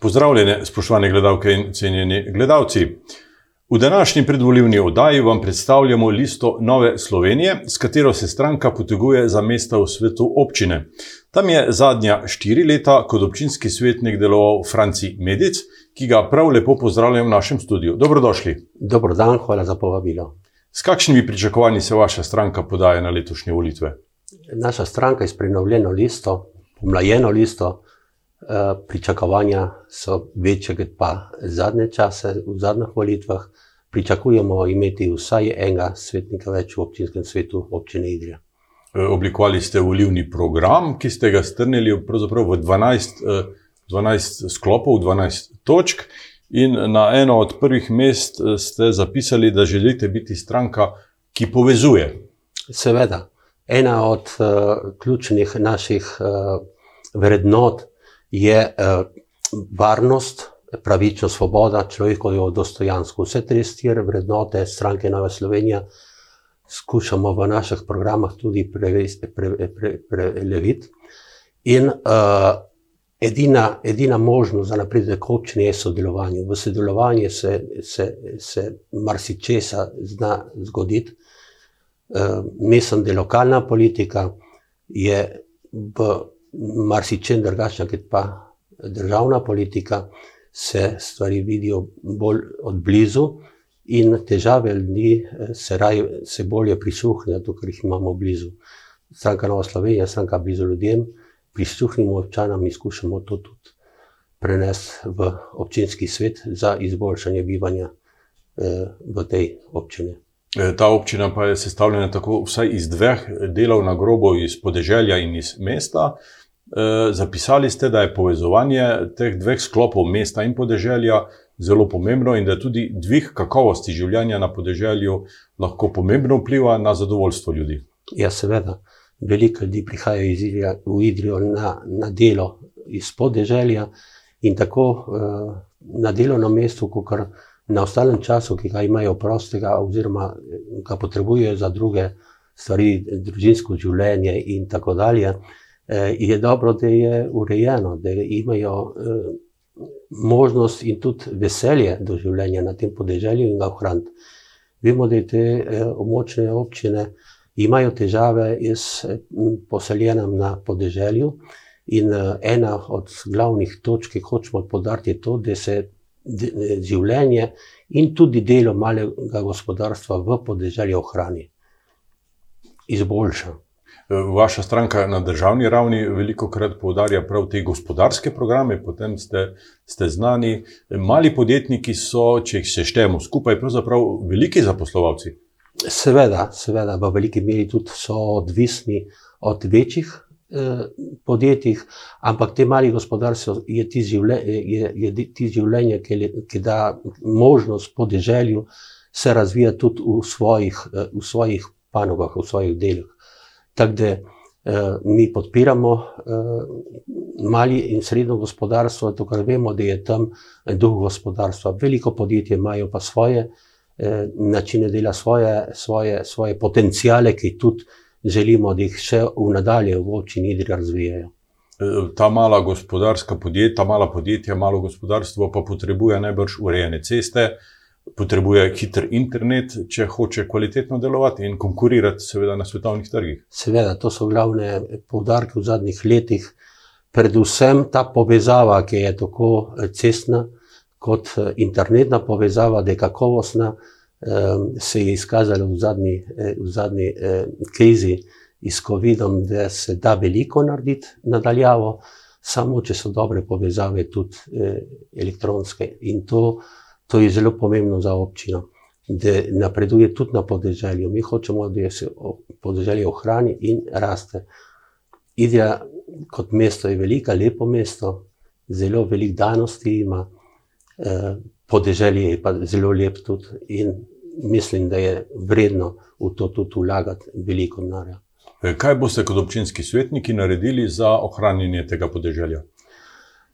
Pozdravljene, spoštovane gledalke in cenjeni gledalci. V današnji predvoljivni oddaji vam predstavljamo listo Nove Slovenije, s katero se stranka poteguje za mesta v svetu občine. Tam je zadnja štiri leta kot občinski svetnik deloval Franci Medic, ki ga prav lepo pozdravljam v našem studiu. Dobrodošli. Dobro dan, hvala za povabilo. S kakšnimi pričakovanji se vaša stranka podaja na letošnje volitve? Naša stranka je s prenovljeno listo, pomlajeno listo, pričakovanja so večje kot pa zadnje čase, v zadnjih volitvah. Pričakujemo imeti vsaj enega svetnika več v občinskem svetu občine Idrija. Eh, oblikovali ste volivni program, ki ste ga strnili v 12, 12 eh, sklopov, 12 točk. In na eno od prvih mest ste zapisali, da želite biti stranka, ki povezuje. Seveda, ena od uh, ključnih naših uh, vrednot je uh, varnost, pravičnost, svoboda, človekovo dostojanstvo. Vse te štiri vrednote stranke Nova Slovenija skušamo v naših programah tudi preleviti. Pre, pre, pre, in uh, edina, edina možnost za napredek občine je sodelovanje. V sodelovanju se, se, se marsikčesa zna zgoditi. Uh, mislim, da lokalna politika je v marsičem drugačna, kot pa državna politika, se stvari vidijo bolj od blizu in težave ljudi eh, se, se bolje prisluhnejo, ker jih imamo blizu. Stranka Nova Slovenija, stranka blizu ljudem, prisluhnimo občanom in skušamo to tudi prenesti v občinski svet za izboljšanje bivanja eh, v tej občini. Eh, ta občina pa je sestavljena tako vsaj iz dveh delov na grobo, iz podeželja in iz mesta. Eh, zapisali ste, da je povezovanje teh dveh sklopov, mesta in podeželja, zelo pomembno in da tudi dvig kakovosti življenja na podeželju lahko pomembno vpliva na zadovoljstvo ljudi. Ja, seveda. Veliko ljudi prihaja iz Idrija, v Idrijo na, na delo iz podeželja in tako uh, na delovnem mestu, kot na ostalem času, ki ga imajo prostega, oziroma ga potrebujejo za druge stvari, družinsko življenje in tako dalje. Eh, je dobro, da je urejeno, da imajo eh, možnost in tudi veselje do življenja na tem podeželju in ga ohraniti. Vemo, da te eh, območne občine imajo težave s poseljenjem na podeželju. In ena od glavnih točk, ki hočemo podariti, je to, da se življenje in tudi delo malega gospodarstva v podeželju ohrani, izboljša. Vaša stranka na državni ravni veliko krat poudarja prav te gospodarske programe, potem ste, ste znani. Mali podjetniki so, če jih seštejemo skupaj, pravzaprav veliki zaposlovalci. Seveda, seveda, v veliki meri tudi so odvisni od večjih eh, podjetij, ampak te mali gospodarstvo je ti življenje, je, je ti življenje ki, ki da možnost podeželju se razvija tudi v svojih, eh, v svojih panogah, v svojih delih. Tako da eh, mi podpiramo eh, mali in srednjo gospodarstvo, kar vemo, da je tam duh gospodarstva. Veliko podjetij imajo pa svoje eh, načine dela, svoje, svoje, svoje potencijale, ki tudi želimo, da jih še v nadalje v občini Idrija razvijajo. Ta mala gospodarska podjetja, ta mala podjetja, malo gospodarstvo pa potrebuje najbrž urejene ceste, potrebuje hiter internet, če hoče kvalitetno delovati in konkurirati, seveda, na svetovnih trgih. Seveda, to so glavne poudarke v zadnjih letih. Predvsem ta povezava, ki je tako eh, cestna, kot eh, internetna povezava, da je kakovostna, ehm, se je izkazala v zadnji, eh, v zadnji krizi s COVID-om, da se da veliko narediti nadaljavo, samo če so dobre povezave, tudi elektronske. In to To je zelo pomembno za občino, da napreduje tudi na podeželju. Mi hočemo, da se podeželje ohrani in raste. Idija kot mesto je velika, lepo mesto, zelo velik danosti ima, eh, podeželje je pa zelo lep tudi in mislim, da je vredno v to tudi vlagati veliko denarja. Kaj boste kot občinski svetniki naredili za ohranjanje tega podeželja?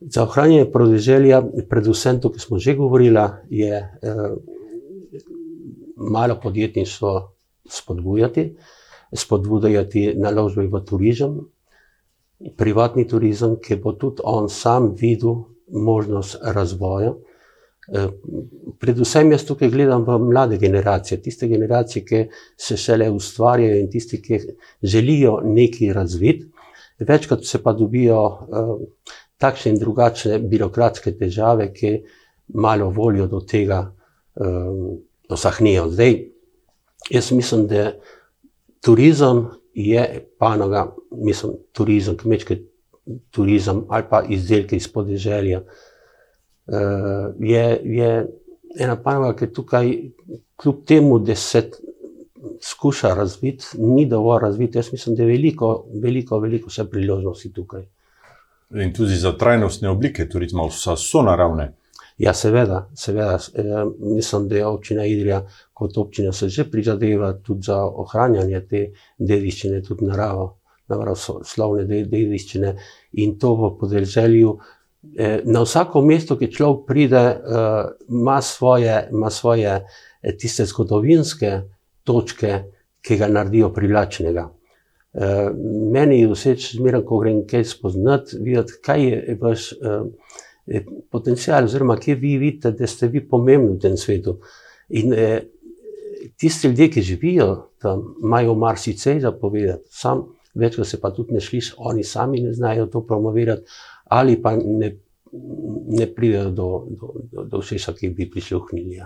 Za ohranjanje podeželja, predvsem to, kar smo že govorili, je eh, malo podjetništvo spodbujati, spodbujati naložbe v turizem, privatni turizem, ki bo tudi on sam videl možnost razvoja. Eh, predvsem jaz tukaj gledam v mlade generacije, tiste generacije, ki se šele ustvarjajo in tiste, ki želijo nekaj razviti. Večkrat se pa dobijo uh, takšne in drugačne birokratske težave, ki malo volijo do tega um, osahnijo. Zdaj, jaz mislim, da turizem je panoga, mislim, turizem, kmečki turizem ali pa izdelke iz podeželja. Uh, je, je ena panoga, ki tukaj, kljub temu, da se skuša razviti, ni dovolj razviti. Jaz mislim, da je veliko, veliko, veliko priložnosti tukaj. In tudi za trajnostne oblike turizma, vsa so naravne. Ja, seveda, seveda. E, mislim, da je občina Idrija kot občina se že prizadeva tudi za ohranjanje te dediščine, tudi naravo, naravoslovne dediščine in to v podeželju. E, na vsako mesto, ki človek pride, e, ima svoje, ima svoje tiste zgodovinske točke, ki ga naredijo privlačnega. Meni je vseč, zmeraj, ko grem kaj spoznati, videti, kaj je vaš potencial, oziroma kje vi vidite, da ste vi pomembni v tem svetu. In eh, tisti ljudje, ki živijo tam, imajo marsikaj za povedati, sam večkrat se pa tudi ne slišiš, oni sami ne znajo to promovirati, ali pa ne, ne pridejo do, do, do, do vsega, ki bi prisluhnili.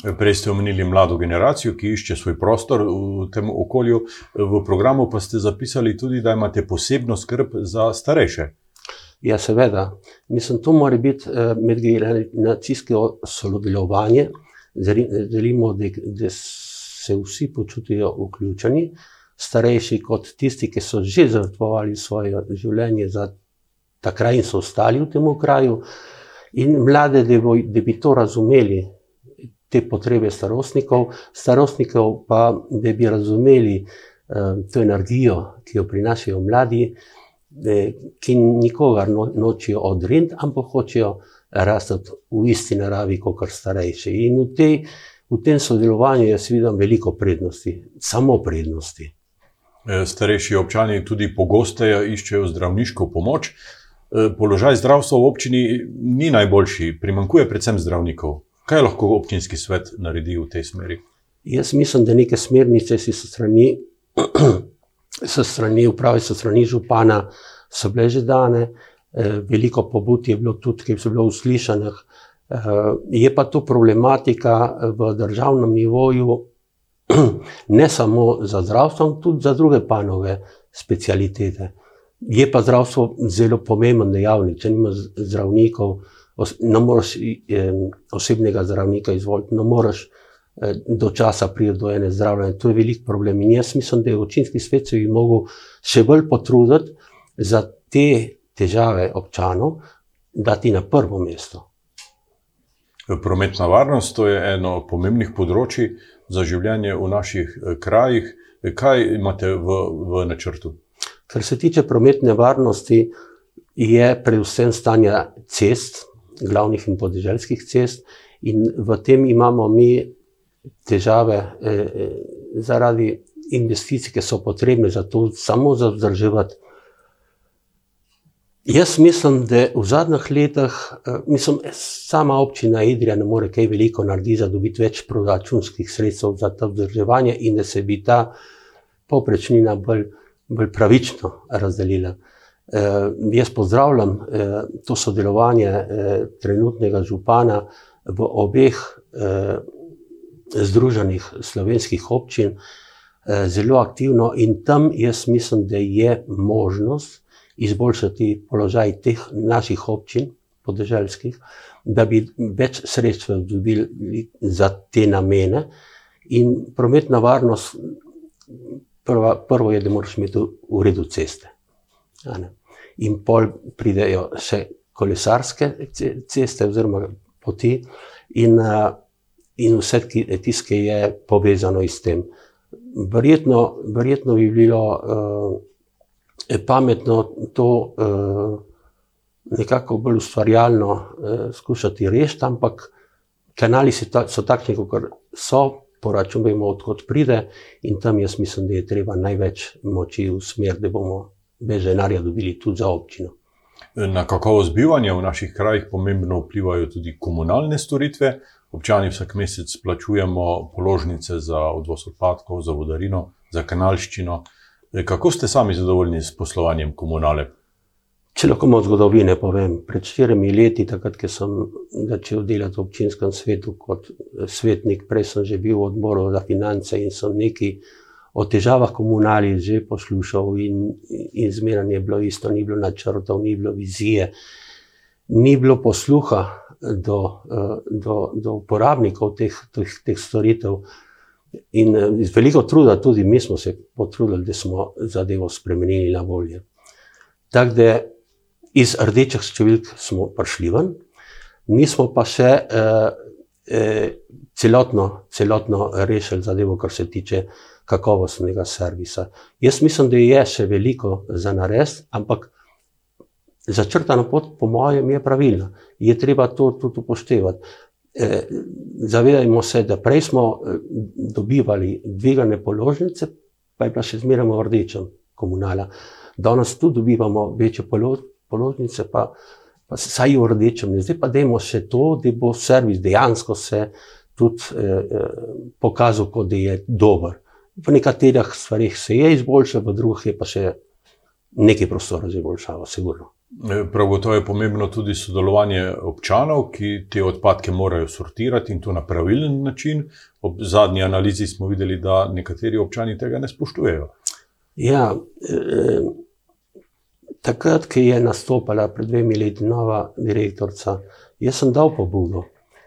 Prej ste omenili mlado generacijo, ki išče svoj prostor v tem okolju. V programu pa ste zapisali tudi, da imate posebno skrb za starejše. Ja, seveda. Mislim, to mora biti uh, medgeneracijsko sodelovanje. Želimo, da, da se vsi počutijo vključeni, starejši kot tisti, ki so že žrtvovali svoje življenje za ta kraj in so ostali v tem kraju, in mlade, da, bo, da bi to razumeli, te potrebe starostnikov, starostnikov pa, da bi razumeli uh, to energijo, ki jo prinašajo mladi ki nikogar no, nočijo odriniti, ampak hočejo rasti v isti naravi kot starejši. In v, tej, v tem sodelovanju jaz vidim veliko prednosti, samo prednosti. E, starejši občani tudi pogosteje iščejo zdravniško pomoč. E, položaj zdravstva v občini ni najboljši, primankuje predvsem zdravnikov. Kaj lahko občinski svet naredi v tej smeri? Jaz mislim, da neke smernice so strani so strani uprave, so strani župana, so bile že dane, eh, veliko pobud je bilo tudi, ki so bile uslišanih. Eh, je pa to problematika v državnem nivoju, ne samo za zdravstvo, tudi za druge panove, specialitete. Je pa zdravstvo zelo pomemben dejavnik, če nima zdravnikov, ne moreš eh, osebnega zdravnika izvoliti, ne moreš Eh, do časa pride do ene zdravljenja. To je velik problem. In jaz mislim, da je občinski svet se bi mogel še bolj potruditi za te težave občanov, dati na prvo mesto. Prometna varnost to je eno pomembnih področji za življenje v naših eh, krajih. Kaj imate v, v načrtu? Kar se tiče prometne varnosti, je predvsem stanje cest, glavnih in podeželskih cest, in v tem imamo mi težave eh, eh, zaradi investicij, ki so potrebne za to, samo za vzdrževati. Jaz mislim, da v zadnjih letih, eh, mislim, sama občina Idrija ne more kaj veliko narediti, da dobi več proračunskih sredstev za to vzdrževanje in da se bi ta poprečnina bolj, bolj pravično razdelila. Eh, jaz pozdravljam eh, to sodelovanje eh, trenutnega župana v obeh eh, Združenih slovenskih občin eh, zelo aktivno in tam jaz mislim, da je možnost izboljšati položaj teh naših občin, podeželskih, da bi več sredstev dobili za te namene. In prometna varnost, prva, prvo je, da moraš imeti v redu ceste. In pol pridejo še kolesarske ceste oziroma poti. In, uh, in vse tisto, ki je povezano s tem. Verjetno, verjetno bi bilo uh, pametno to uh, nekako bolj ustvarjalno uh, skušati rešiti, ampak kanali so, ta, so takšni, kot so, poračunajmo, odkot pride, in tam jaz mislim, da je treba največ moči v smer, da bomo več denarja dobili tudi za občino. Na kakovost bivanja v naših krajih pomembno vplivajo tudi komunalne storitve. Občani vsak mesec plačujemo položnice za odvoz odpadkov, za vodarino, za kanalščino. Kako ste sami zadovoljni s poslovanjem komunale? Če lahko malo zgodovine povem, pred štirimi leti, takrat, ko sem začel delati v občinskem svetu kot svetnik, prej sem že bil v odboru za finance in sem nekaj o težavah komunali že poslušal, in, in zmeraj je bilo isto, ni bilo načrtov, ni bilo vizije, ni bilo posluha do, do, do uporabnikov teh, teh, teh storitev. In z veliko truda, tudi mi smo se potrudili, da smo zadevo spremenili na bolje. Tako da iz rdečih številk smo prišli ven, nismo pa še eh, eh, celotno, celotno rešili zadevo, kar se tiče kakovostnega servisa. Jaz mislim, da je še veliko za narediti, ampak začrtana pot, po mojem, je pravilna. Je treba to tudi upoštevati. Eh, zavedajmo se, da prej smo eh, dobivali dvigane položnice, pa je bila še zmeraj v rdečem komunala. Danes tudi dobivamo večje položnice pa, pa saj v rdečem. Zdaj pa dajmo še to, da bo servis dejansko se tudi eh, pokazal, da je dober. V nekaterih stvarih se je izboljšal, v drugih je pa še nekaj prostora za izboljšavo, sigurno. Eh, prav gotovo je pomembno tudi sodelovanje občanov, ki te odpadke morajo sortirati in to na pravilen način. Ob zadnji analizi smo videli, da nekateri občani tega ne spoštujejo. Ja, eh, takrat, ko je nastopila pred dvemi leti nova direktorica, jaz sem dal pobudo,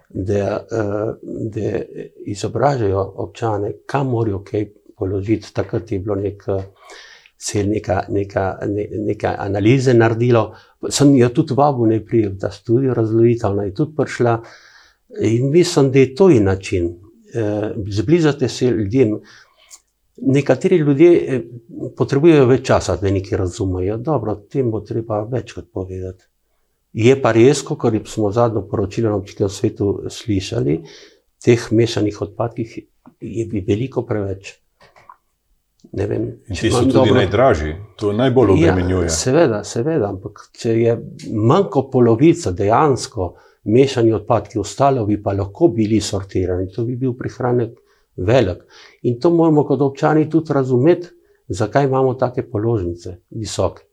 da, eh, da izobražajo občane, kam morajo kaj položiti. Takrat je bilo nek, se je neka, neka, ne, neka analize naredilo. Sem jo tudi vabil da študijo razložitev, naj tudi prišla. In mislim, da je to in način. Eh, zbližate se ljudem. Nekateri ljudje eh, potrebujejo več časa, da nekaj razumejo. Dobro, tem bo treba večkrat povedati. Je pa res, kot smo zadnjo poročilo na občinskem svetu slišali, teh mešanih odpadkih je veliko preveč. Vem, ti so tudi dobro... najdražji, to najbolj ja, obremenjuje. Ja, seveda, seveda, ampak če je manj kot polovica dejansko mešani odpadki, ostalo bi pa lahko bili sortirani, to bi bil prihranek velik. In to moramo kot občani tudi razumeti, zakaj imamo take položnice visoke.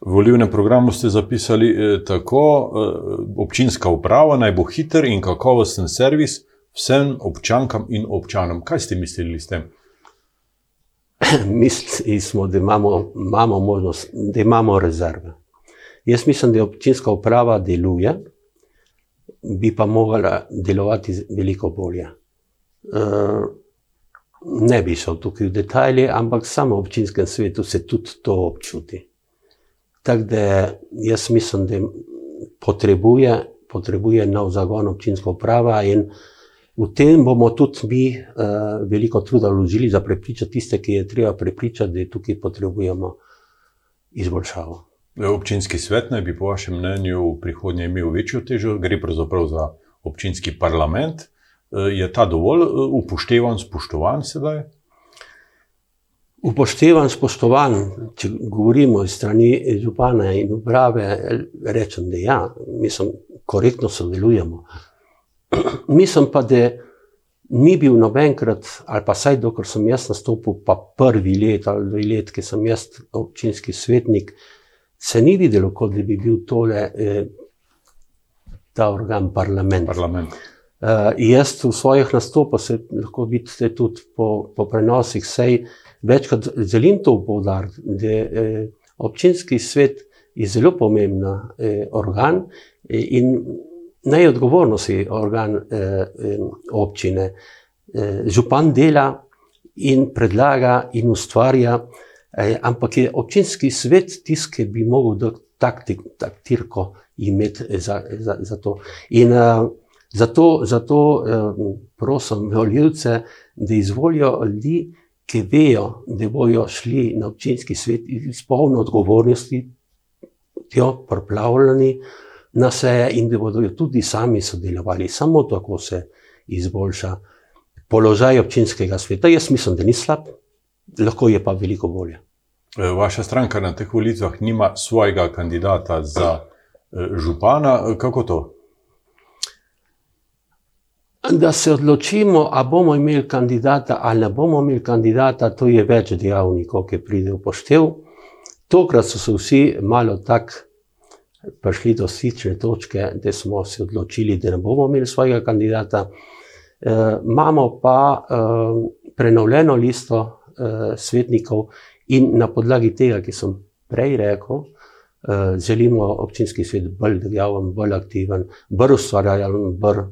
V volivnem programu ste zapisali eh, tako: eh, občinska uprava naj bo hiter in kakovosten servis vsem občankam in občanom. Kaj ste mislili s tem? Mislili smo, da imamo, imamo možnost, da imamo rezerve. Jaz mislim, da občinska uprava deluje, bi pa morala delovati veliko bolje. Eh, ne bi šel tukaj v detalje, ampak samo v občinskem svetu se tudi to občuti. Tako da jaz mislim, da potrebuje, potrebuje nov zagon občinska uprava in v tem bomo tudi mi uh, veliko truda vložili za prepričati tiste, ki je treba prepričati, da tukaj potrebujemo izboljšavo. Občinski svet naj bi po vašem mnenju v prihodnje imel večjo težo, gre pravzaprav za občinski parlament. Eh, je ta dovolj eh, upoštevan, spoštovan sedaj? Upoštevan, spoštovan, če govorimo iz strani župana in uprave, rečem, da ja, mislim, korektno sodelujemo. mislim pa, da ni bil nobenkrat, ali pa saj dokler sem jaz nastopil, pa prvi let ali dve let, ki sem jaz občinski svetnik, se ni videlo, kot da bi bil tole eh, ta organ parlament. parlament. Uh, jaz v svojih nastopih, se lahko vidite tudi po, po prenosih, sej večkrat želim to poudariti, da je eh, občinski svet je zelo pomemben eh, organ eh, in najodgovornost je organ eh, eh, občine. Eh, župan dela in predlaga in ustvarja, eh, ampak je občinski svet tisti, ki bi mogel taktirko imeti za, za, za to. In, eh, Zato, zato eh, prosim voljivce, da izvolijo ljudi, ki vejo, da bodo šli na občinski svet iz polno odgovornosti, tjo proplavljeni na seje in da bodo tudi sami sodelovali. Samo tako se izboljša položaj občinskega sveta. Jaz mislim, da ni slab, lahko je pa veliko bolje. Eh, vaša stranka na teh volitvah nima svojega kandidata za eh, župana. Kako to? Da se odločimo, ali bomo imeli kandidata ali ne bomo imeli kandidata, to je več dejavnikov, ki pride v poštev. Tokrat so se vsi malo tako prišli do sične točke, da smo se odločili, da ne bomo imeli svojega kandidata. E, imamo pa e, prenovljeno listo e, svetnikov in na podlagi tega, ki sem prej rekel, e, želimo občinski svet bolj dejaven, bolj aktiven, bolj ustvarjalen, bolj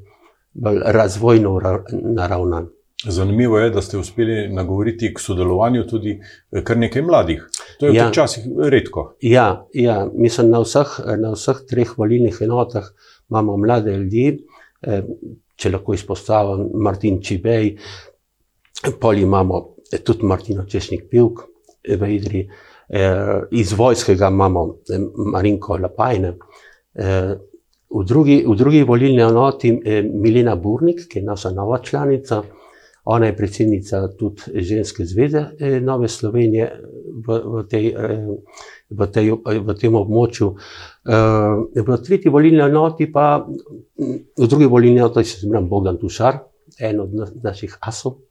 bolj razvojno naravnan. Zanimivo je, da ste uspeli nagovoriti k sodelovanju tudi eh, kar nekaj mladih. To je ja. včasih redko. Ja, ja. mislim, na vseh, na vseh treh volilnih enotah imamo mlade ljudi, eh, če lahko izpostavim Martin Čibej, pol imamo eh, tudi Martino Češnik Pivk v Idri, iz vojskega imamo Marinko Lapajne, V drugi, v drugi volilni enoti je Milena Burnik, ki je naša nova članica. Ona je predsednica tudi ženske zveze eh, Nove Slovenije v, v, tej, eh, v, tej, v tem območju. Eh, v tretji volilni enoti, pa v drugi volilni enoti, se imenuje Bogdan Tušar, en od naših asov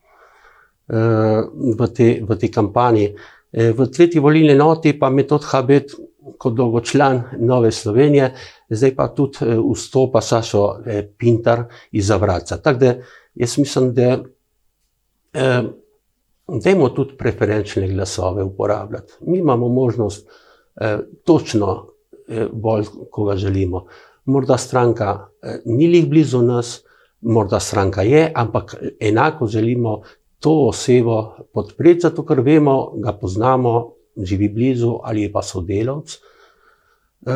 v tej, v tej kampanji. V tretji volilni enoti pa metod Habet kot dolgočlan Nove Slovenije, zdaj pa tudi eh, vstopa Sašo eh, Pintar iz Zavraca. Tako da jaz mislim, da eh, dajmo tudi preferenčne glasove uporabljati. Mi imamo možnost eh, točno eh, bolj, koga želimo. Morda stranka eh, ni lih blizu nas, morda stranka je, ampak enako želimo to osebo podpreti, zato ker vemo, ga poznamo, živi blizu ali pa sodelavc. Uh,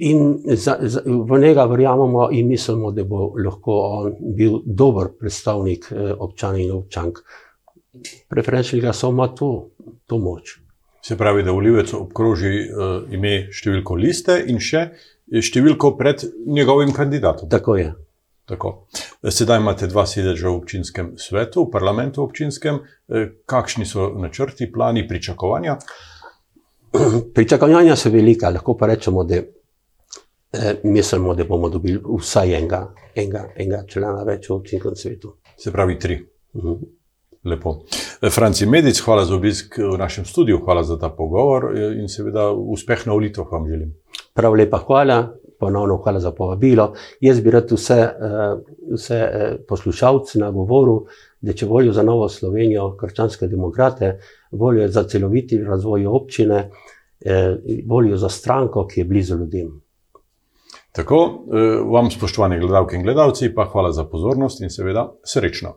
in za, za, v njega verjamemo in mislimo, da bo lahko on bil dober predstavnik uh, občanov in občank. Preferenčni glasov ima to, to moč. Se pravi, da volivec obkroži uh, ime številko liste in še številko pred njegovim kandidatom. Tako je. Tako. Sedaj imate dva sedeža v občinskem svetu, v parlamentu občinskem. Kakšni so načrti, plani, pričakovanja? Pričakovanja so velika, lahko pa rečemo, da eh, mislimo, da bomo dobili vsaj enega, enega, enega člana več v občinskem svetu. Se pravi, tri. Uh mhm. -huh. Lepo. Franci Medic, hvala za obisk v našem studiu, hvala za ta pogovor in seveda uspeh na ulitvah vam želim. Prav lepa hvala, ponovno hvala za povabilo. Jaz bi rad vse, vse poslušalce na govoru, da če volijo za Novo Slovenijo, krščanske demokrate, volijo za celoviti razvoj občine, volijo za stranko, ki je blizu ljudem. Tako, eh, vam, spoštovani gledalke in gledalci, pa hvala za pozornost in seveda srečno.